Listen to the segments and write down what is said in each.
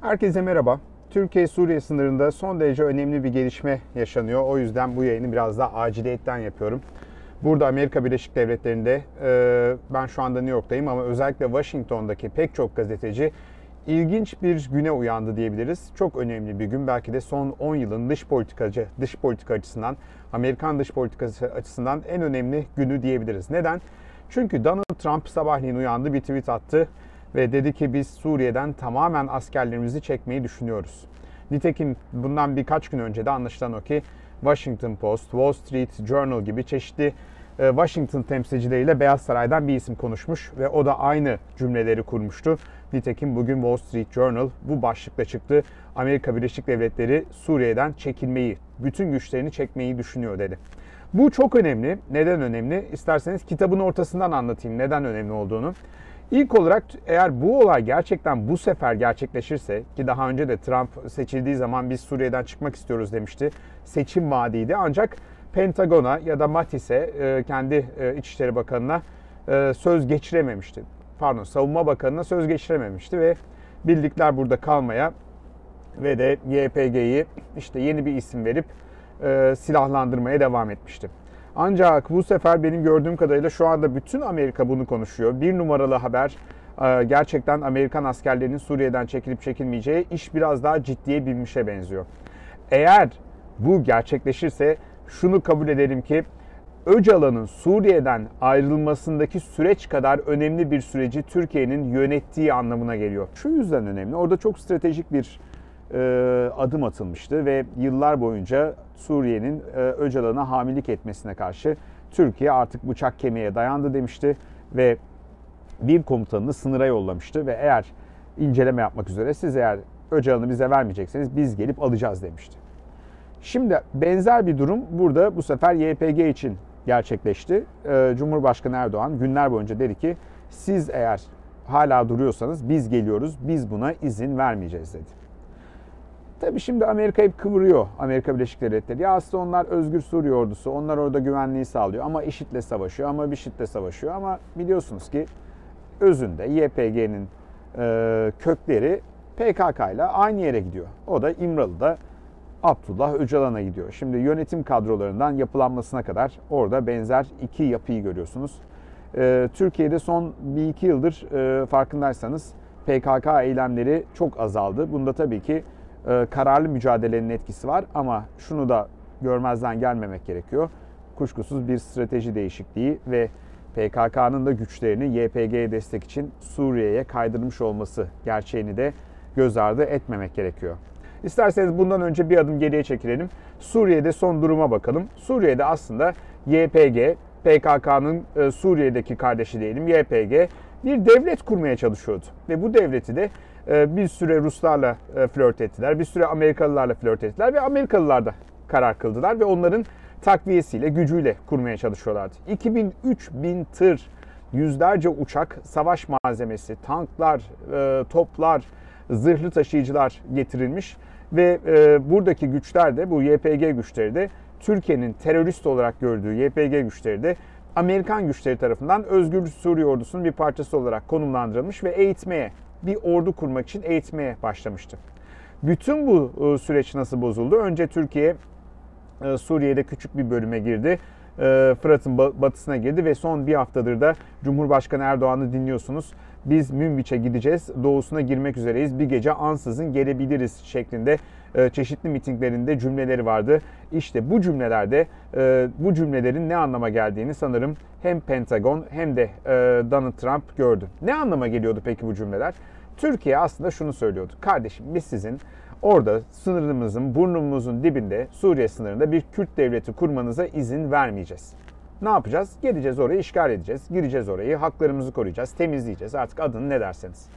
Herkese merhaba. Türkiye-Suriye sınırında son derece önemli bir gelişme yaşanıyor. O yüzden bu yayını biraz daha aciliyetten yapıyorum. Burada Amerika Birleşik Devletleri'nde, e, ben şu anda New York'tayım ama özellikle Washington'daki pek çok gazeteci ilginç bir güne uyandı diyebiliriz. Çok önemli bir gün. Belki de son 10 yılın dış politikacı, dış politika açısından, Amerikan dış politikası açısından en önemli günü diyebiliriz. Neden? Çünkü Donald Trump sabahleyin uyandı, bir tweet attı ve dedi ki biz Suriye'den tamamen askerlerimizi çekmeyi düşünüyoruz. Nitekim bundan birkaç gün önce de anlaşılan o ki Washington Post, Wall Street Journal gibi çeşitli e, Washington temsilcileriyle Beyaz Saray'dan bir isim konuşmuş ve o da aynı cümleleri kurmuştu. Nitekim bugün Wall Street Journal bu başlıkla çıktı. Amerika Birleşik Devletleri Suriye'den çekilmeyi, bütün güçlerini çekmeyi düşünüyor dedi. Bu çok önemli. Neden önemli? İsterseniz kitabın ortasından anlatayım neden önemli olduğunu. İlk olarak eğer bu olay gerçekten bu sefer gerçekleşirse ki daha önce de Trump seçildiği zaman biz Suriye'den çıkmak istiyoruz demişti. Seçim vaadiydi ancak Pentagon'a ya da Mattis'e e, kendi e, İçişleri Bakanı'na e, söz geçirememişti. Pardon Savunma Bakanı'na söz geçirememişti ve bildikler burada kalmaya ve de YPG'yi işte yeni bir isim verip silahlandırmaya devam etmişti. Ancak bu sefer benim gördüğüm kadarıyla şu anda bütün Amerika bunu konuşuyor. Bir numaralı haber e, gerçekten Amerikan askerlerinin Suriye'den çekilip çekilmeyeceği iş biraz daha ciddiye binmişe benziyor. Eğer bu gerçekleşirse şunu kabul edelim ki Öcalan'ın Suriye'den ayrılmasındaki süreç kadar önemli bir süreci Türkiye'nin yönettiği anlamına geliyor. Şu yüzden önemli. Orada çok stratejik bir adım atılmıştı ve yıllar boyunca Suriye'nin e, Öcalan'a hamilik etmesine karşı Türkiye artık bıçak kemiğe dayandı demişti ve bir komutanını sınıra yollamıştı ve eğer inceleme yapmak üzere siz eğer Öcalan'ı bize vermeyecekseniz biz gelip alacağız demişti. Şimdi benzer bir durum burada bu sefer YPG için gerçekleşti. E, Cumhurbaşkanı Erdoğan günler boyunca dedi ki siz eğer hala duruyorsanız biz geliyoruz, biz buna izin vermeyeceğiz dedi. Tabii şimdi Amerika hep kıvırıyor Amerika Birleşik Devletleri. Ya aslında onlar özgür Suriye ordusu, onlar orada güvenliği sağlıyor ama IŞİD'le savaşıyor ama BİŞİD'le savaşıyor ama biliyorsunuz ki özünde YPG'nin e, kökleri PKK ile aynı yere gidiyor. O da İmralı'da Abdullah Öcalan'a gidiyor. Şimdi yönetim kadrolarından yapılanmasına kadar orada benzer iki yapıyı görüyorsunuz. E, Türkiye'de son bir iki yıldır e, farkındaysanız PKK eylemleri çok azaldı. Bunda tabii ki e, kararlı mücadelenin etkisi var ama şunu da görmezden gelmemek gerekiyor. Kuşkusuz bir strateji değişikliği ve PKK'nın da güçlerini YPG'ye destek için Suriye'ye kaydırmış olması gerçeğini de göz ardı etmemek gerekiyor. İsterseniz bundan önce bir adım geriye çekilelim. Suriye'de son duruma bakalım. Suriye'de aslında YPG, PKK'nın e, Suriye'deki kardeşi diyelim YPG bir devlet kurmaya çalışıyordu. Ve bu devleti de bir süre Ruslarla e, flört ettiler, bir süre Amerikalılarla flört ettiler ve Amerikalılar da karar kıldılar ve onların takviyesiyle, gücüyle kurmaya çalışıyorlardı. 2003 bin tır, yüzlerce uçak, savaş malzemesi, tanklar, e, toplar, zırhlı taşıyıcılar getirilmiş ve buradaki güçler de, bu YPG güçleri de Türkiye'nin terörist olarak gördüğü YPG güçleri de Amerikan güçleri tarafından Özgür Suriye ordusunun bir parçası olarak konumlandırılmış ve eğitmeye, bir ordu kurmak için eğitmeye başlamıştı. Bütün bu e, süreç nasıl bozuldu? Önce Türkiye e, Suriye'de küçük bir bölüme girdi. E, Fırat'ın batısına girdi ve son bir haftadır da Cumhurbaşkanı Erdoğan'ı dinliyorsunuz. Biz Münbiç'e gideceğiz, doğusuna girmek üzereyiz. Bir gece ansızın gelebiliriz şeklinde e, çeşitli mitinglerinde cümleleri vardı. İşte bu cümlelerde e, bu cümlelerin ne anlama geldiğini sanırım hem Pentagon hem de e, Donald Trump gördü. Ne anlama geliyordu peki bu cümleler? Türkiye aslında şunu söylüyordu. Kardeşim biz sizin orada sınırımızın, burnumuzun dibinde Suriye sınırında bir Kürt devleti kurmanıza izin vermeyeceğiz. Ne yapacağız? Geleceğiz orayı işgal edeceğiz. Gireceğiz orayı, haklarımızı koruyacağız, temizleyeceğiz. Artık adını ne derseniz.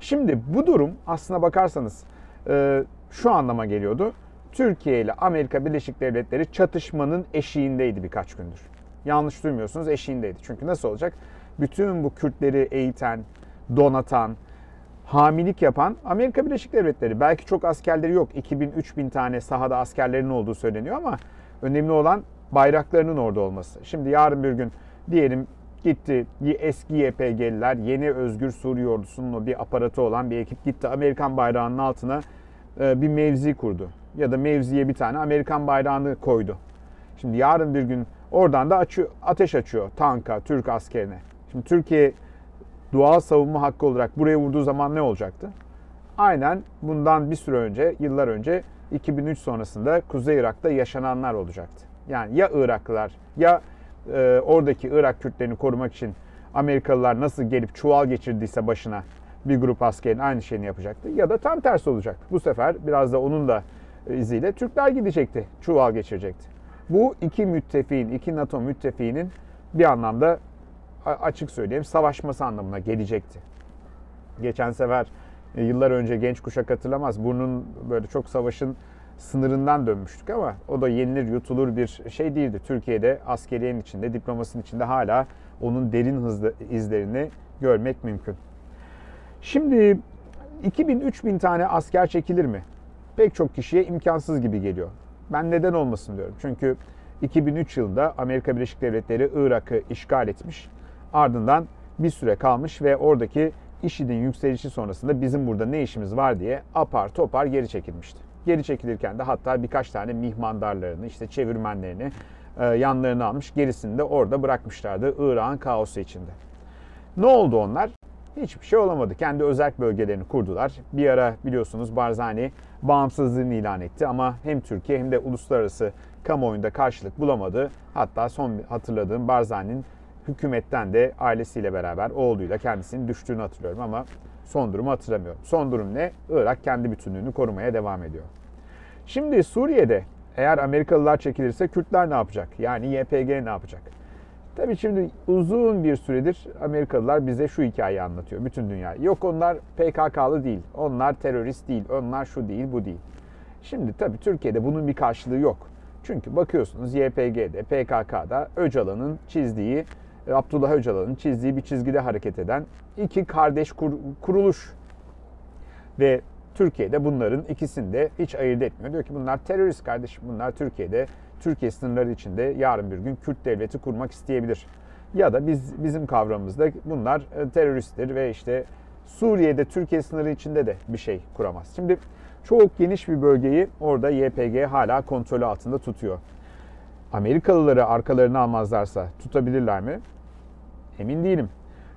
Şimdi bu durum aslına bakarsanız e, şu anlama geliyordu. Türkiye ile Amerika Birleşik Devletleri çatışmanın eşiğindeydi birkaç gündür. Yanlış duymuyorsunuz eşiğindeydi. Çünkü nasıl olacak? Bütün bu Kürtleri eğiten, donatan, hamilik yapan Amerika Birleşik Devletleri. Belki çok askerleri yok. 2000-3000 tane sahada askerlerinin olduğu söyleniyor ama önemli olan bayraklarının orada olması. Şimdi yarın bir gün diyelim gitti eski YPG'liler, yeni Özgür Suriye ordusunun bir aparatı olan bir ekip gitti Amerikan bayrağının altına e, bir mevzi kurdu. Ya da mevziye bir tane Amerikan bayrağını koydu. Şimdi yarın bir gün oradan da ateş açıyor tanka, Türk askerine. Şimdi Türkiye doğal savunma hakkı olarak buraya vurduğu zaman ne olacaktı? Aynen bundan bir süre önce, yıllar önce 2003 sonrasında Kuzey Irak'ta yaşananlar olacaktı. Yani ya Iraklılar ya e, oradaki Irak Kürtlerini korumak için Amerikalılar nasıl gelip çuval geçirdiyse başına bir grup askerin aynı şeyini yapacaktı. Ya da tam tersi olacaktı. Bu sefer biraz da onun da iziyle Türkler gidecekti, çuval geçirecekti. Bu iki müttefiğin, iki NATO müttefiğinin bir anlamda açık söyleyeyim savaşması anlamına gelecekti. Geçen sefer e, yıllar önce genç kuşak hatırlamaz. Burnun böyle çok savaşın sınırından dönmüştük ama o da yenilir yutulur bir şey değildi. Türkiye'de askeriyenin içinde, diplomasının içinde hala onun derin hızlı izlerini görmek mümkün. Şimdi 2000-3000 tane asker çekilir mi? Pek çok kişiye imkansız gibi geliyor. Ben neden olmasın diyorum. Çünkü 2003 yılında Amerika Birleşik Devletleri Irak'ı işgal etmiş. Ardından bir süre kalmış ve oradaki IŞİD'in yükselişi sonrasında bizim burada ne işimiz var diye apar topar geri çekilmişti. Geri çekilirken de hatta birkaç tane mihmandarlarını, işte çevirmenlerini e, yanlarına almış. Gerisini de orada bırakmışlardı Irak'ın kaosu içinde. Ne oldu onlar? Hiçbir şey olamadı. Kendi özel bölgelerini kurdular. Bir ara biliyorsunuz Barzani bağımsızlığını ilan etti ama hem Türkiye hem de uluslararası kamuoyunda karşılık bulamadı. Hatta son hatırladığım Barzani'nin hükümetten de ailesiyle beraber oğluyla kendisinin düştüğünü hatırlıyorum ama son durumu hatırlamıyorum. Son durum ne? Irak kendi bütünlüğünü korumaya devam ediyor. Şimdi Suriye'de eğer Amerikalılar çekilirse Kürtler ne yapacak? Yani YPG ne yapacak? Tabii şimdi uzun bir süredir Amerikalılar bize şu hikayeyi anlatıyor bütün dünya. Yok onlar PKK'lı değil, onlar terörist değil, onlar şu değil, bu değil. Şimdi tabii Türkiye'de bunun bir karşılığı yok. Çünkü bakıyorsunuz YPG'de, PKK'da Öcalan'ın çizdiği, Abdullah Öcalan'ın çizdiği bir çizgide hareket eden iki kardeş kur, kuruluş. Ve Türkiye'de bunların ikisini de hiç ayırt etmiyor. Diyor ki bunlar terörist kardeşim, bunlar Türkiye'de Türkiye sınırları içinde yarın bir gün Kürt devleti kurmak isteyebilir. Ya da biz bizim kavramımızda bunlar e, teröristtir ve işte Suriye'de Türkiye sınırı içinde de bir şey kuramaz. Şimdi çok geniş bir bölgeyi orada YPG hala kontrolü altında tutuyor. Amerikalıları arkalarına almazlarsa tutabilirler mi? Emin değilim.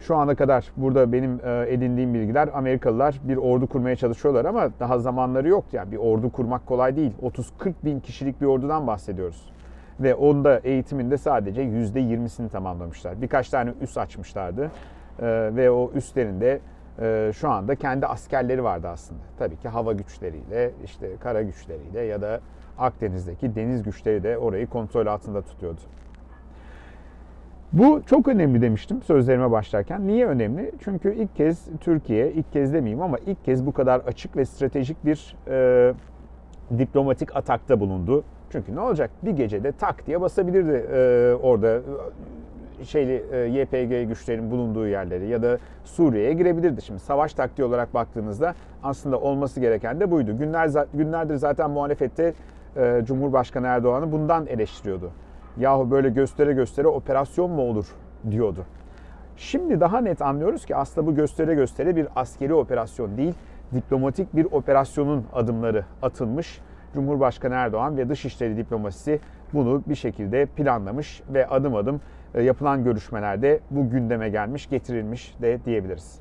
Şu ana kadar burada benim e, edindiğim bilgiler Amerikalılar bir ordu kurmaya çalışıyorlar ama daha zamanları yok. Yani bir ordu kurmak kolay değil. 30-40 bin kişilik bir ordudan bahsediyoruz. Ve onda eğitiminde sadece %20'sini tamamlamışlar. Birkaç tane üs açmışlardı. E, ve o üstlerinde şu anda kendi askerleri vardı aslında. Tabii ki hava güçleriyle, işte kara güçleriyle ya da Akdeniz'deki deniz güçleri de orayı kontrol altında tutuyordu. Bu çok önemli demiştim sözlerime başlarken. Niye önemli? Çünkü ilk kez Türkiye, ilk kez demeyeyim ama ilk kez bu kadar açık ve stratejik bir e, diplomatik atakta bulundu. Çünkü ne olacak? Bir gecede tak diye basabilirdi e, orada şeyli e, YPG güçlerin bulunduğu yerleri ya da Suriye'ye girebilirdi. Şimdi savaş taktiği olarak baktığınızda aslında olması gereken de buydu. Günler günlerdir zaten muhalefette e, Cumhurbaşkanı Erdoğan'ı bundan eleştiriyordu yahu böyle göstere göstere operasyon mu olur diyordu. Şimdi daha net anlıyoruz ki aslında bu göstere göstere bir askeri operasyon değil, diplomatik bir operasyonun adımları atılmış. Cumhurbaşkanı Erdoğan ve Dışişleri Diplomasisi bunu bir şekilde planlamış ve adım adım e, yapılan görüşmelerde bu gündeme gelmiş, getirilmiş de diyebiliriz.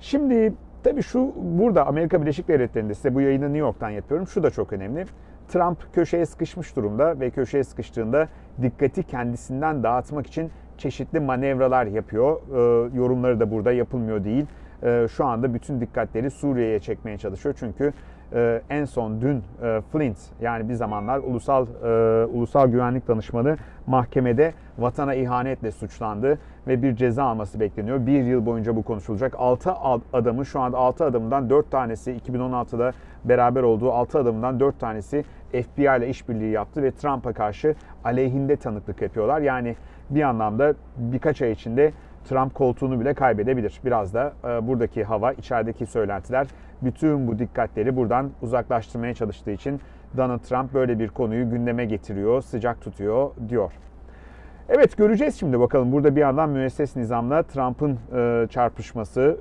Şimdi tabii şu burada Amerika Birleşik Devletleri'nde size bu yayını New York'tan yapıyorum. Şu da çok önemli. Trump köşeye sıkışmış durumda ve köşeye sıkıştığında dikkati kendisinden dağıtmak için çeşitli manevralar yapıyor. E, yorumları da burada yapılmıyor değil. E, şu anda bütün dikkatleri Suriye'ye çekmeye çalışıyor. Çünkü e, en son dün e, Flint yani bir zamanlar ulusal e, ulusal güvenlik danışmanı mahkemede vatana ihanetle suçlandı ve bir ceza alması bekleniyor. Bir yıl boyunca bu konuşulacak. 6 adamı şu anda 6 adımdan 4 tanesi 2016'da beraber olduğu 6 adımdan 4 tanesi FBI ile işbirliği yaptı ve Trump'a karşı aleyhinde tanıklık yapıyorlar. Yani bir anlamda birkaç ay içinde Trump koltuğunu bile kaybedebilir. Biraz da e, buradaki hava, içerideki söylentiler bütün bu dikkatleri buradan uzaklaştırmaya çalıştığı için Donald Trump böyle bir konuyu gündeme getiriyor, sıcak tutuyor diyor. Evet göreceğiz şimdi bakalım. Burada bir yandan müesses nizamla Trump'ın e, çarpışması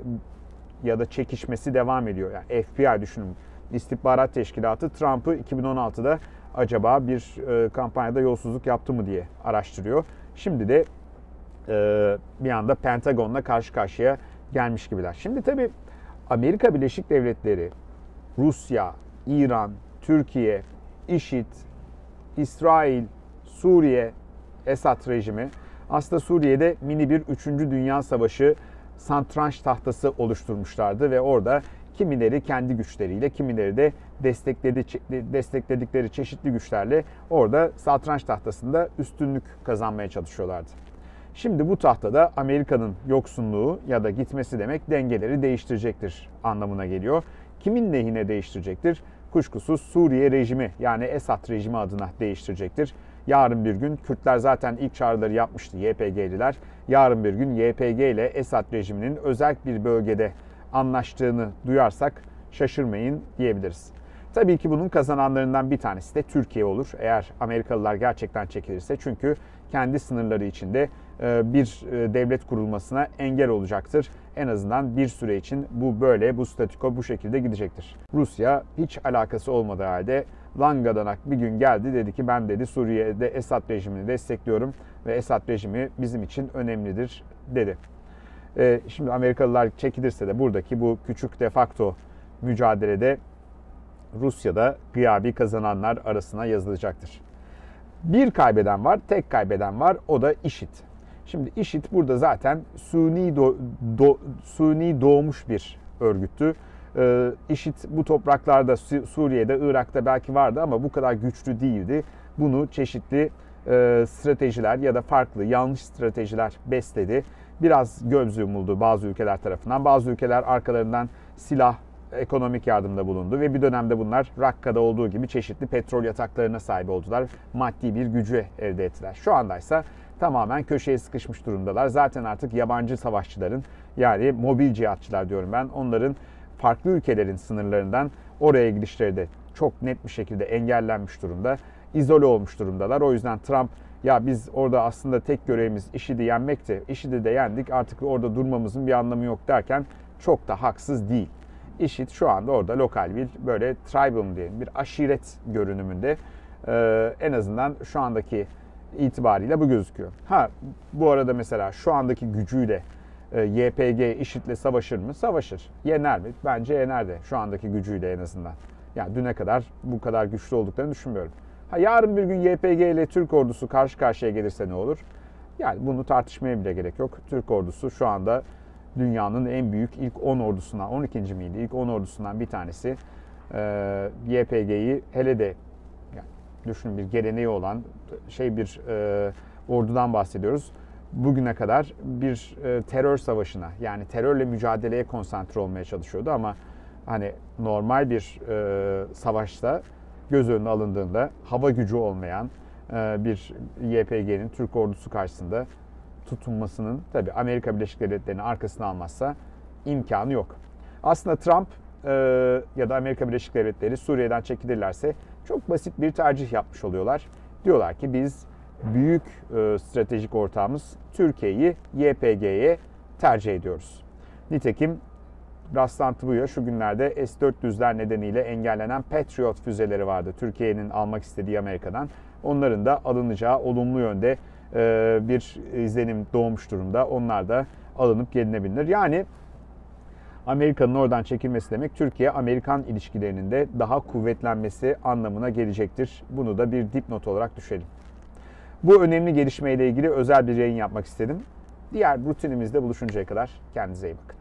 ya da çekişmesi devam ediyor. Yani FBI düşünün. İstihbarat Teşkilatı Trump'ı 2016'da acaba bir e, kampanyada yolsuzluk yaptı mı diye araştırıyor. Şimdi de e, bir anda Pentagon'la karşı karşıya gelmiş gibiler. Şimdi tabii Amerika Birleşik Devletleri, Rusya, İran, Türkiye, IŞİD, İsrail, Suriye, Esad rejimi aslında Suriye'de mini bir 3. Dünya Savaşı santranç tahtası oluşturmuşlardı ve orada kimileri kendi güçleriyle, kimileri de destekledi, destekledikleri çeşitli güçlerle orada satranç tahtasında üstünlük kazanmaya çalışıyorlardı. Şimdi bu tahtada Amerika'nın yoksunluğu ya da gitmesi demek dengeleri değiştirecektir anlamına geliyor. Kimin lehine değiştirecektir? Kuşkusuz Suriye rejimi yani Esad rejimi adına değiştirecektir. Yarın bir gün Kürtler zaten ilk çağrıları yapmıştı YPG'liler. Yarın bir gün YPG ile Esad rejiminin özel bir bölgede anlaştığını duyarsak şaşırmayın diyebiliriz. Tabii ki bunun kazananlarından bir tanesi de Türkiye olur. Eğer Amerikalılar gerçekten çekilirse çünkü kendi sınırları içinde e, bir e, devlet kurulmasına engel olacaktır. En azından bir süre için bu böyle, bu statüko bu şekilde gidecektir. Rusya hiç alakası olmadığı halde Langa'dan bir gün geldi dedi ki ben dedi Suriye'de Esad rejimini destekliyorum ve Esad rejimi bizim için önemlidir dedi. E, şimdi Amerikalılar çekilirse de buradaki bu küçük defakto mücadelede Rusya'da gıyabi kazananlar arasına yazılacaktır. Bir kaybeden var, tek kaybeden var. O da IŞİD. Şimdi IŞİD burada zaten suni, do, do, suni doğmuş bir örgüttü. Ee, IŞİD bu topraklarda Suriye'de, Irak'ta belki vardı ama bu kadar güçlü değildi. Bunu çeşitli e, stratejiler ya da farklı yanlış stratejiler besledi. Biraz göz yumuldu bazı ülkeler tarafından. Bazı ülkeler arkalarından silah ekonomik yardımda bulundu ve bir dönemde bunlar Rakka'da olduğu gibi çeşitli petrol yataklarına sahip oldular. Maddi bir gücü elde ettiler. Şu andaysa tamamen köşeye sıkışmış durumdalar. Zaten artık yabancı savaşçıların yani mobil cihatçılar diyorum ben onların farklı ülkelerin sınırlarından oraya gidişleri de çok net bir şekilde engellenmiş durumda. İzole olmuş durumdalar. O yüzden Trump ya biz orada aslında tek görevimiz IŞİD'i yenmekti. IŞİD'i de yendik artık orada durmamızın bir anlamı yok derken çok da haksız değil. IŞİD şu anda orada lokal bir böyle tribal diyelim bir aşiret görünümünde ee, en azından şu andaki itibariyle bu gözüküyor. Ha bu arada mesela şu andaki gücüyle e, YPG IŞİD'le savaşır mı? Savaşır. Yener mi? Bence yener de şu andaki gücüyle en azından. Yani düne kadar bu kadar güçlü olduklarını düşünmüyorum. Ha yarın bir gün YPG ile Türk ordusu karşı karşıya gelirse ne olur? Yani bunu tartışmaya bile gerek yok. Türk ordusu şu anda dünyanın en büyük ilk 10 ordusundan, 12. miydi? İlk 10 ordusundan bir tanesi. YPG'yi hele de yani düşünün bir geleneği olan şey bir ordudan bahsediyoruz. Bugüne kadar bir terör savaşına yani terörle mücadeleye konsantre olmaya çalışıyordu ama hani normal bir savaşta göz önüne alındığında hava gücü olmayan bir YPG'nin Türk ordusu karşısında tutunmasının tabi Amerika Birleşik Devletleri'nin arkasına almazsa imkanı yok. Aslında Trump e, ya da Amerika Birleşik Devletleri Suriye'den çekilirlerse çok basit bir tercih yapmış oluyorlar. Diyorlar ki biz büyük e, stratejik ortağımız Türkiye'yi YPG'ye tercih ediyoruz. Nitekim rastlantı bu ya şu günlerde S-400'ler nedeniyle engellenen Patriot füzeleri vardı. Türkiye'nin almak istediği Amerika'dan. Onların da alınacağı olumlu yönde bir izlenim doğmuş durumda. Onlar da alınıp gelinebilir. Yani Amerika'nın oradan çekilmesi demek Türkiye-Amerikan ilişkilerinin de daha kuvvetlenmesi anlamına gelecektir. Bunu da bir dipnot olarak düşelim. Bu önemli gelişmeyle ilgili özel bir yayın yapmak istedim. Diğer rutinimizde buluşuncaya kadar kendinize iyi bakın.